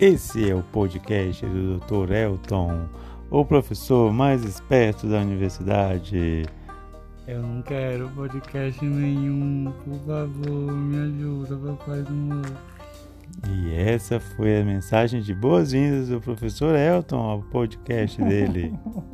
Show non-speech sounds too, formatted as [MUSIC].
Esse é o podcast do Dr. Elton, o professor mais esperto da universidade. Eu não quero podcast nenhum, por favor, me ajuda, papai do mundo. E essa foi a mensagem de boas-vindas do professor Elton ao podcast dele. [LAUGHS]